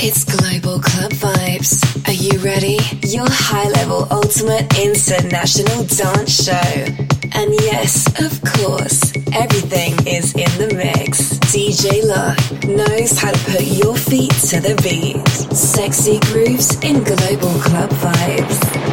It's Global Club Vibes. Are you ready? Your high level ultimate international dance show. And yes, of course, everything is in the mix. DJ Lock knows how to put your feet to the beat. Sexy grooves in Global Club Vibes.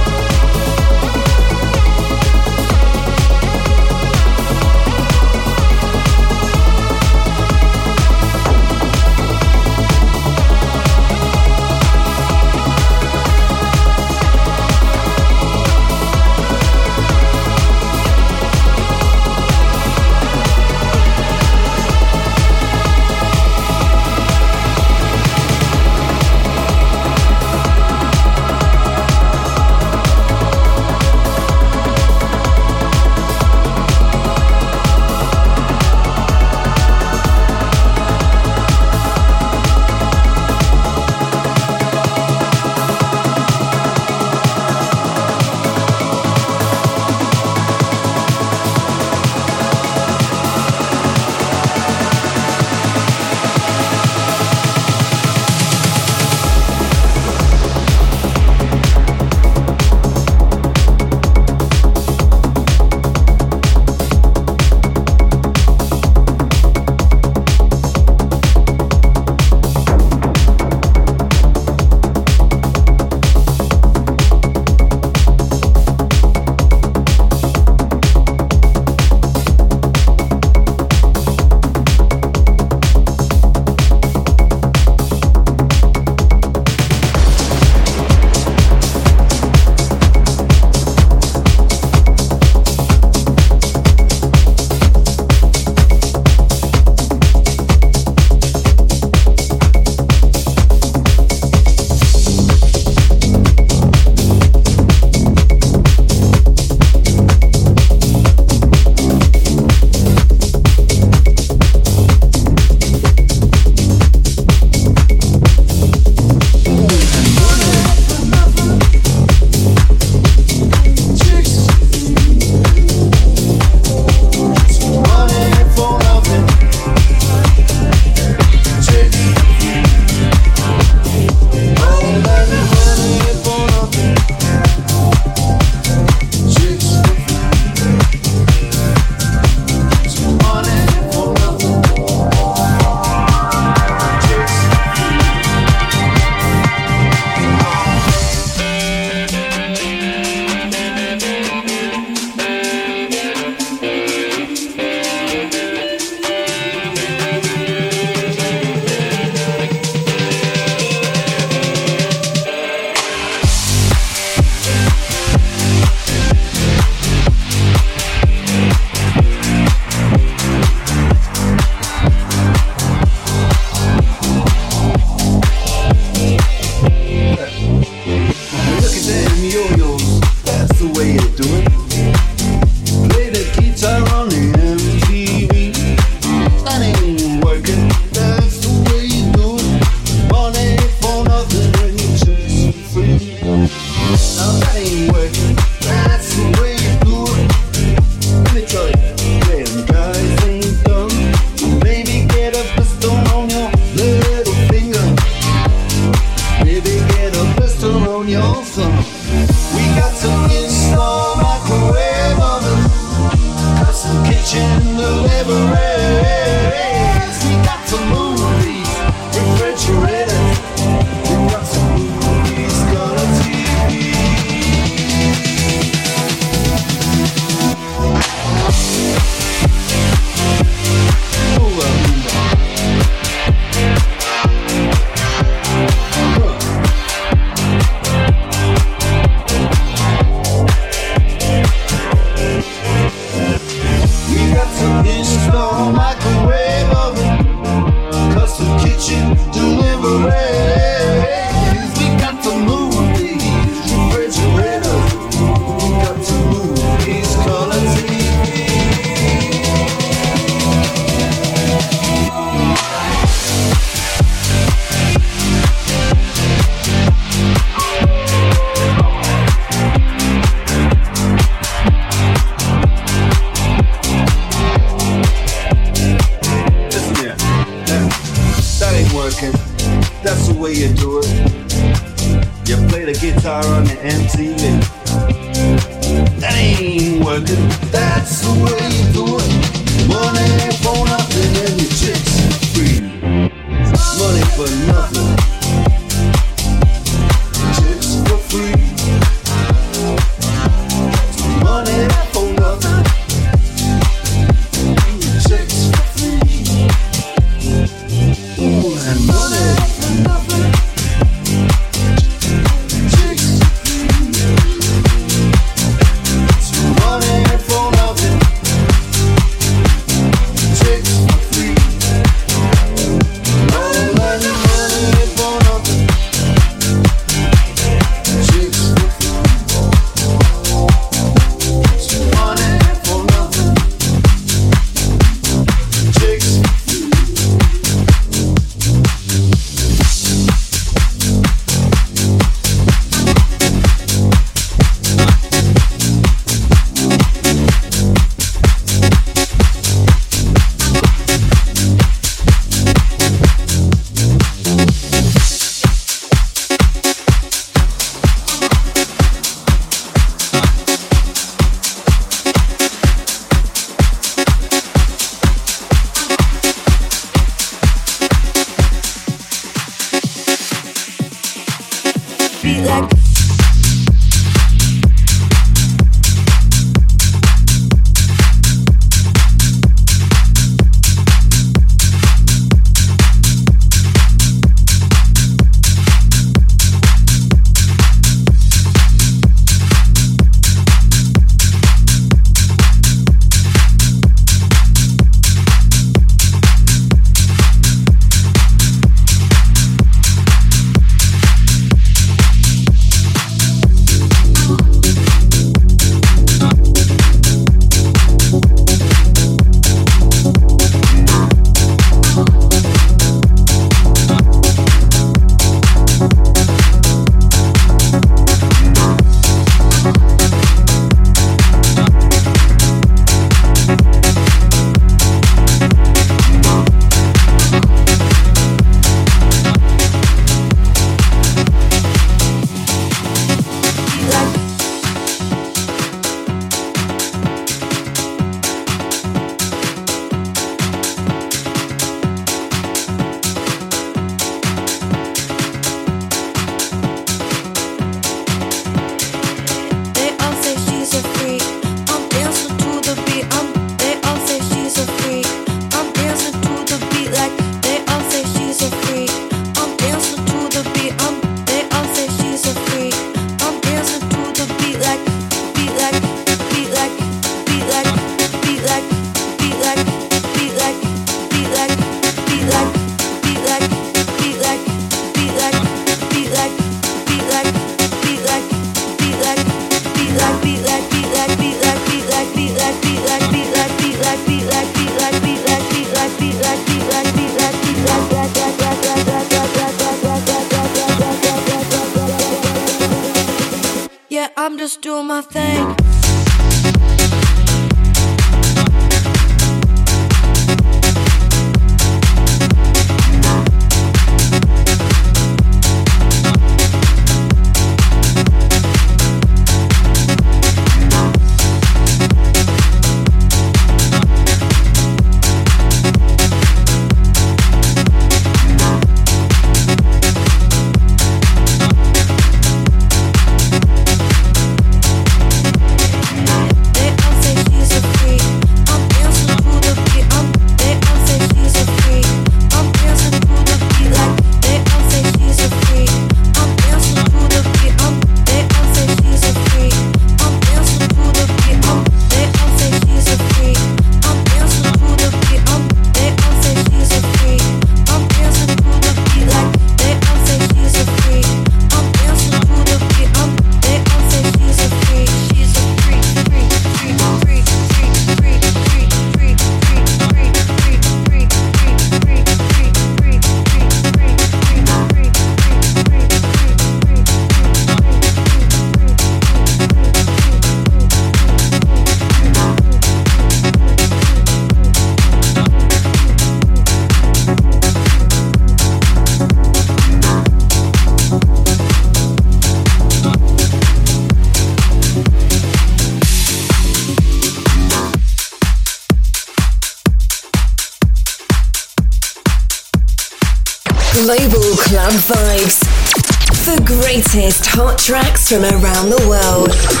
From around the world.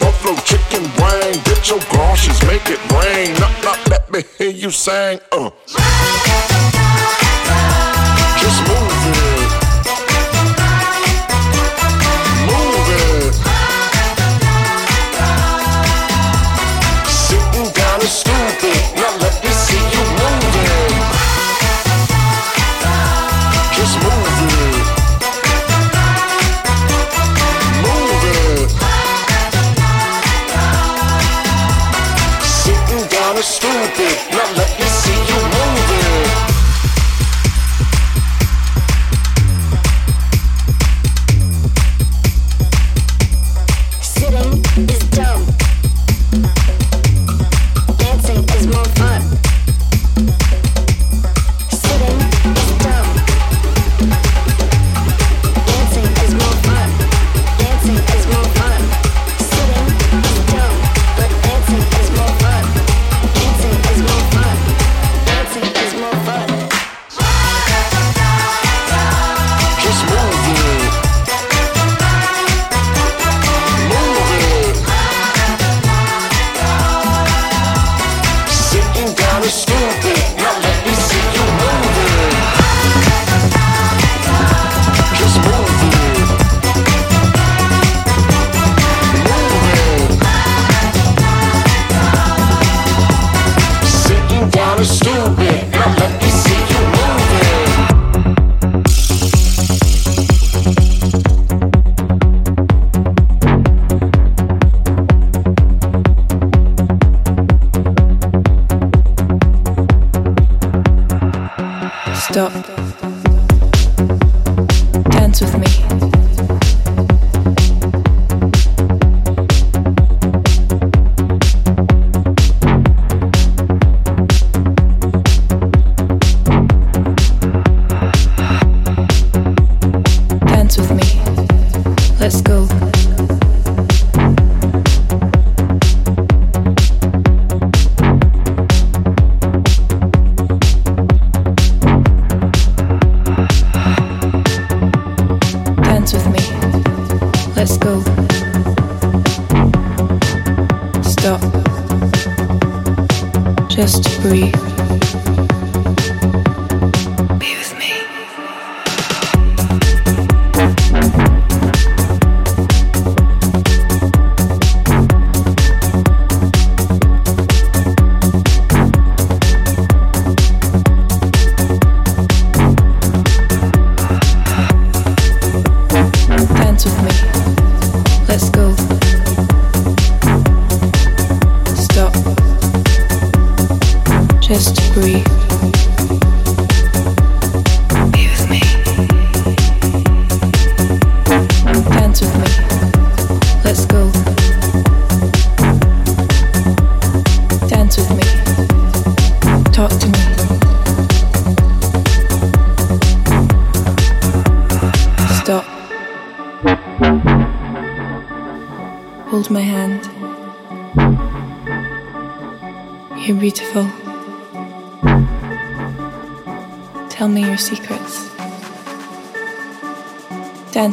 buffalo chicken wang. Get your galoshes, make it rain. Knock, knock, let me hear you sing. Uh. Dance with me.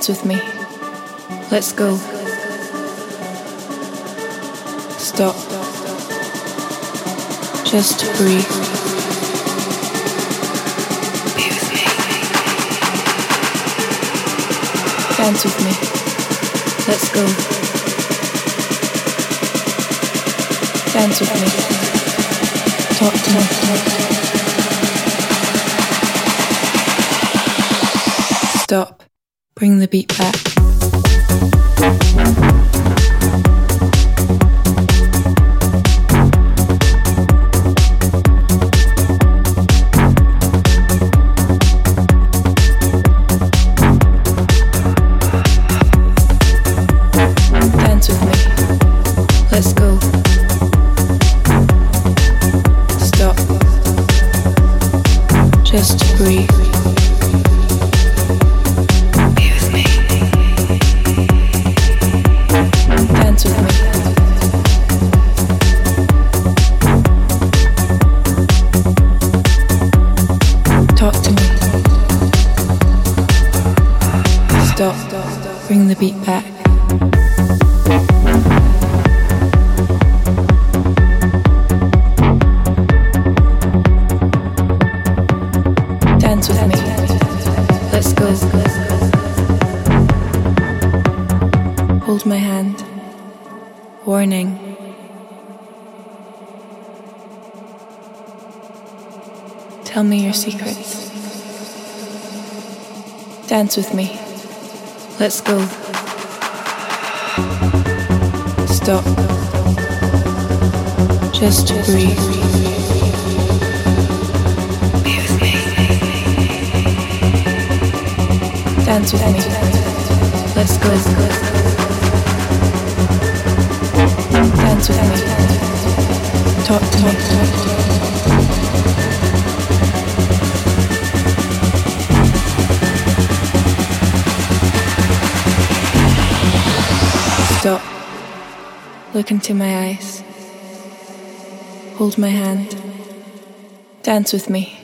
With me. Let's go. Stop. Just breathe. Dance with me. Let's go. Dance with me talk to me. Stop. Bring the beat back. Dance with me. Let's go. Stop. Just breathe. Be with me. Dance with me. Let's go. Dance with me. Talk to me. Stop. Look into my eyes. Hold my hand. Dance with me.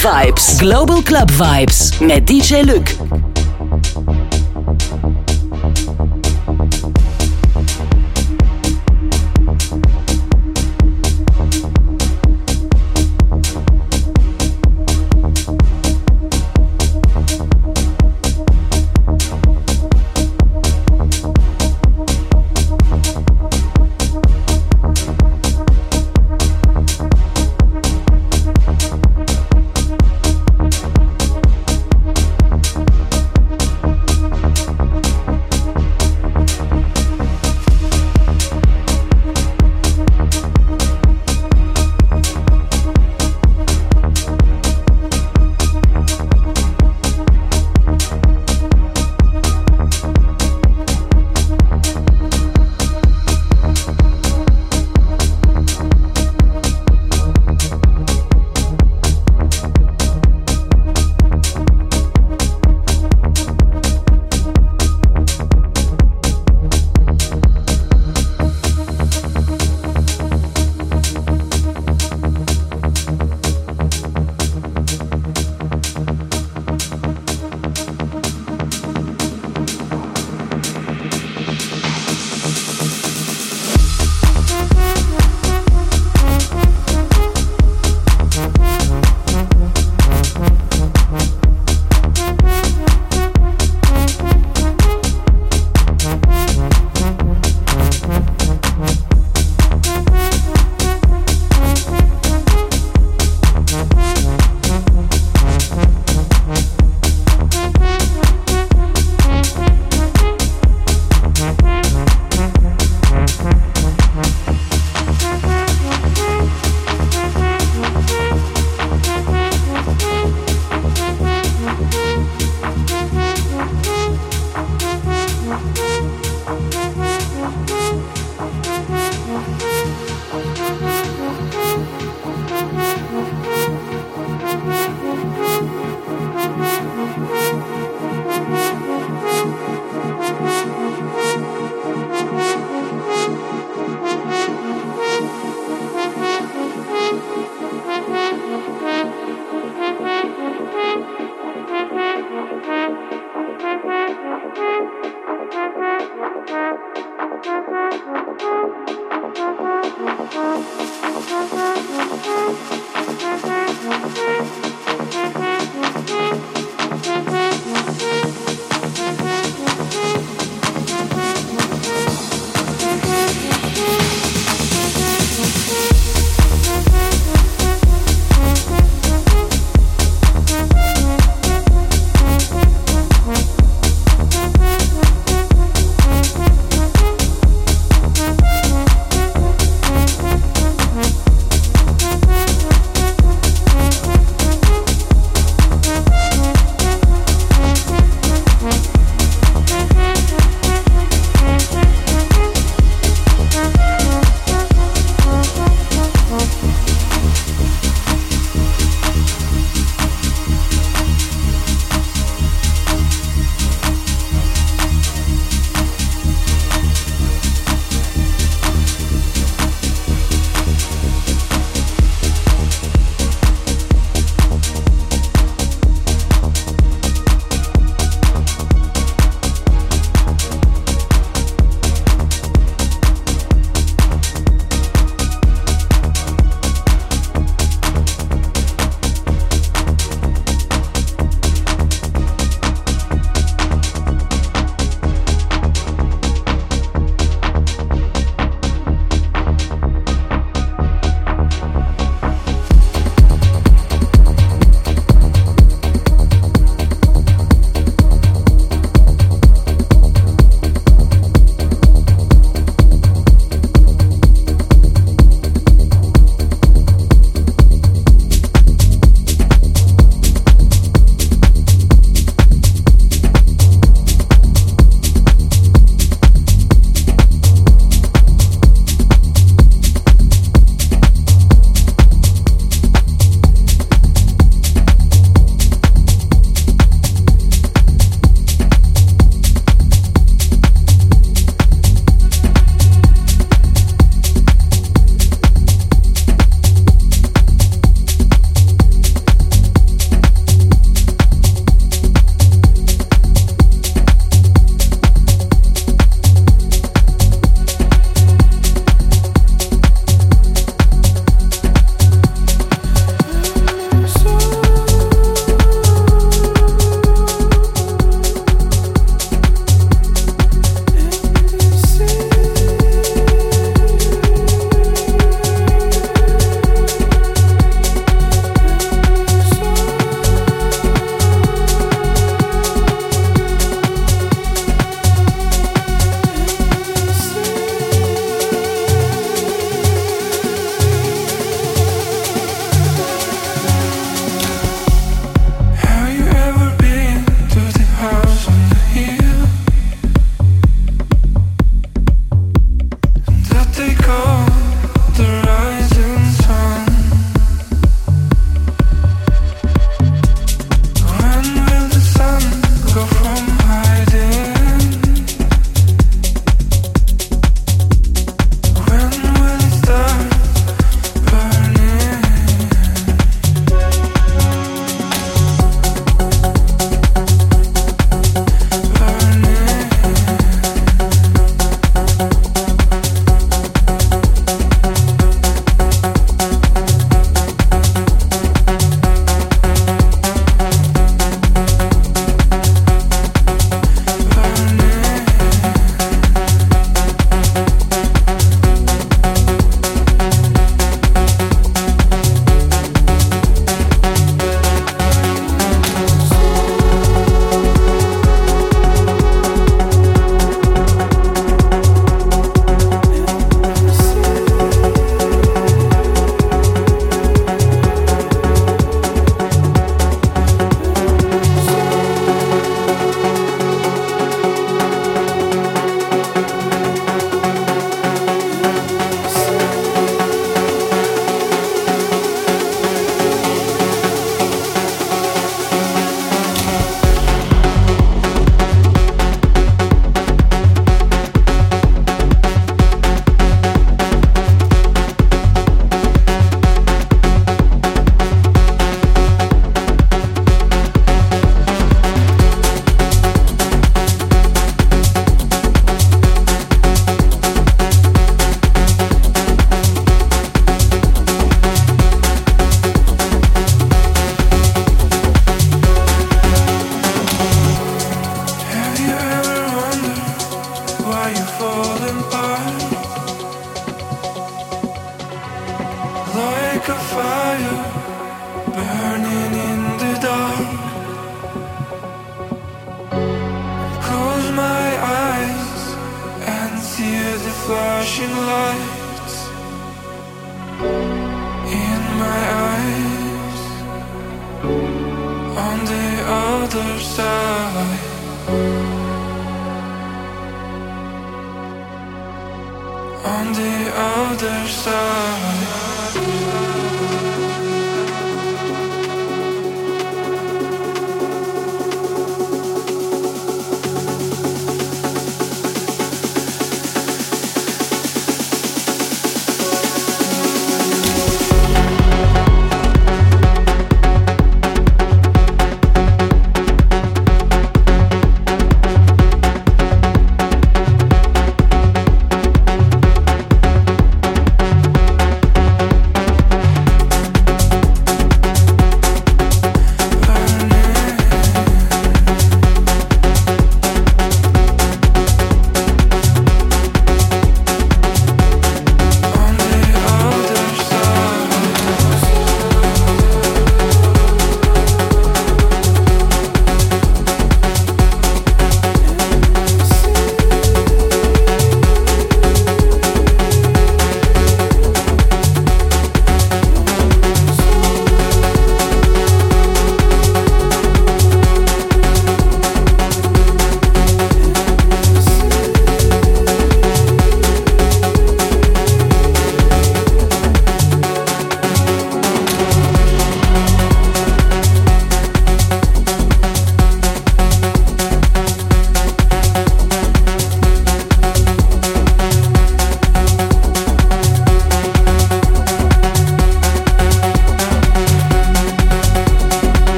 Vibes. Global Club Vibes. Met DJ Luc.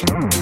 Tending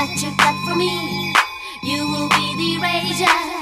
but I won't love in you. I'll be the like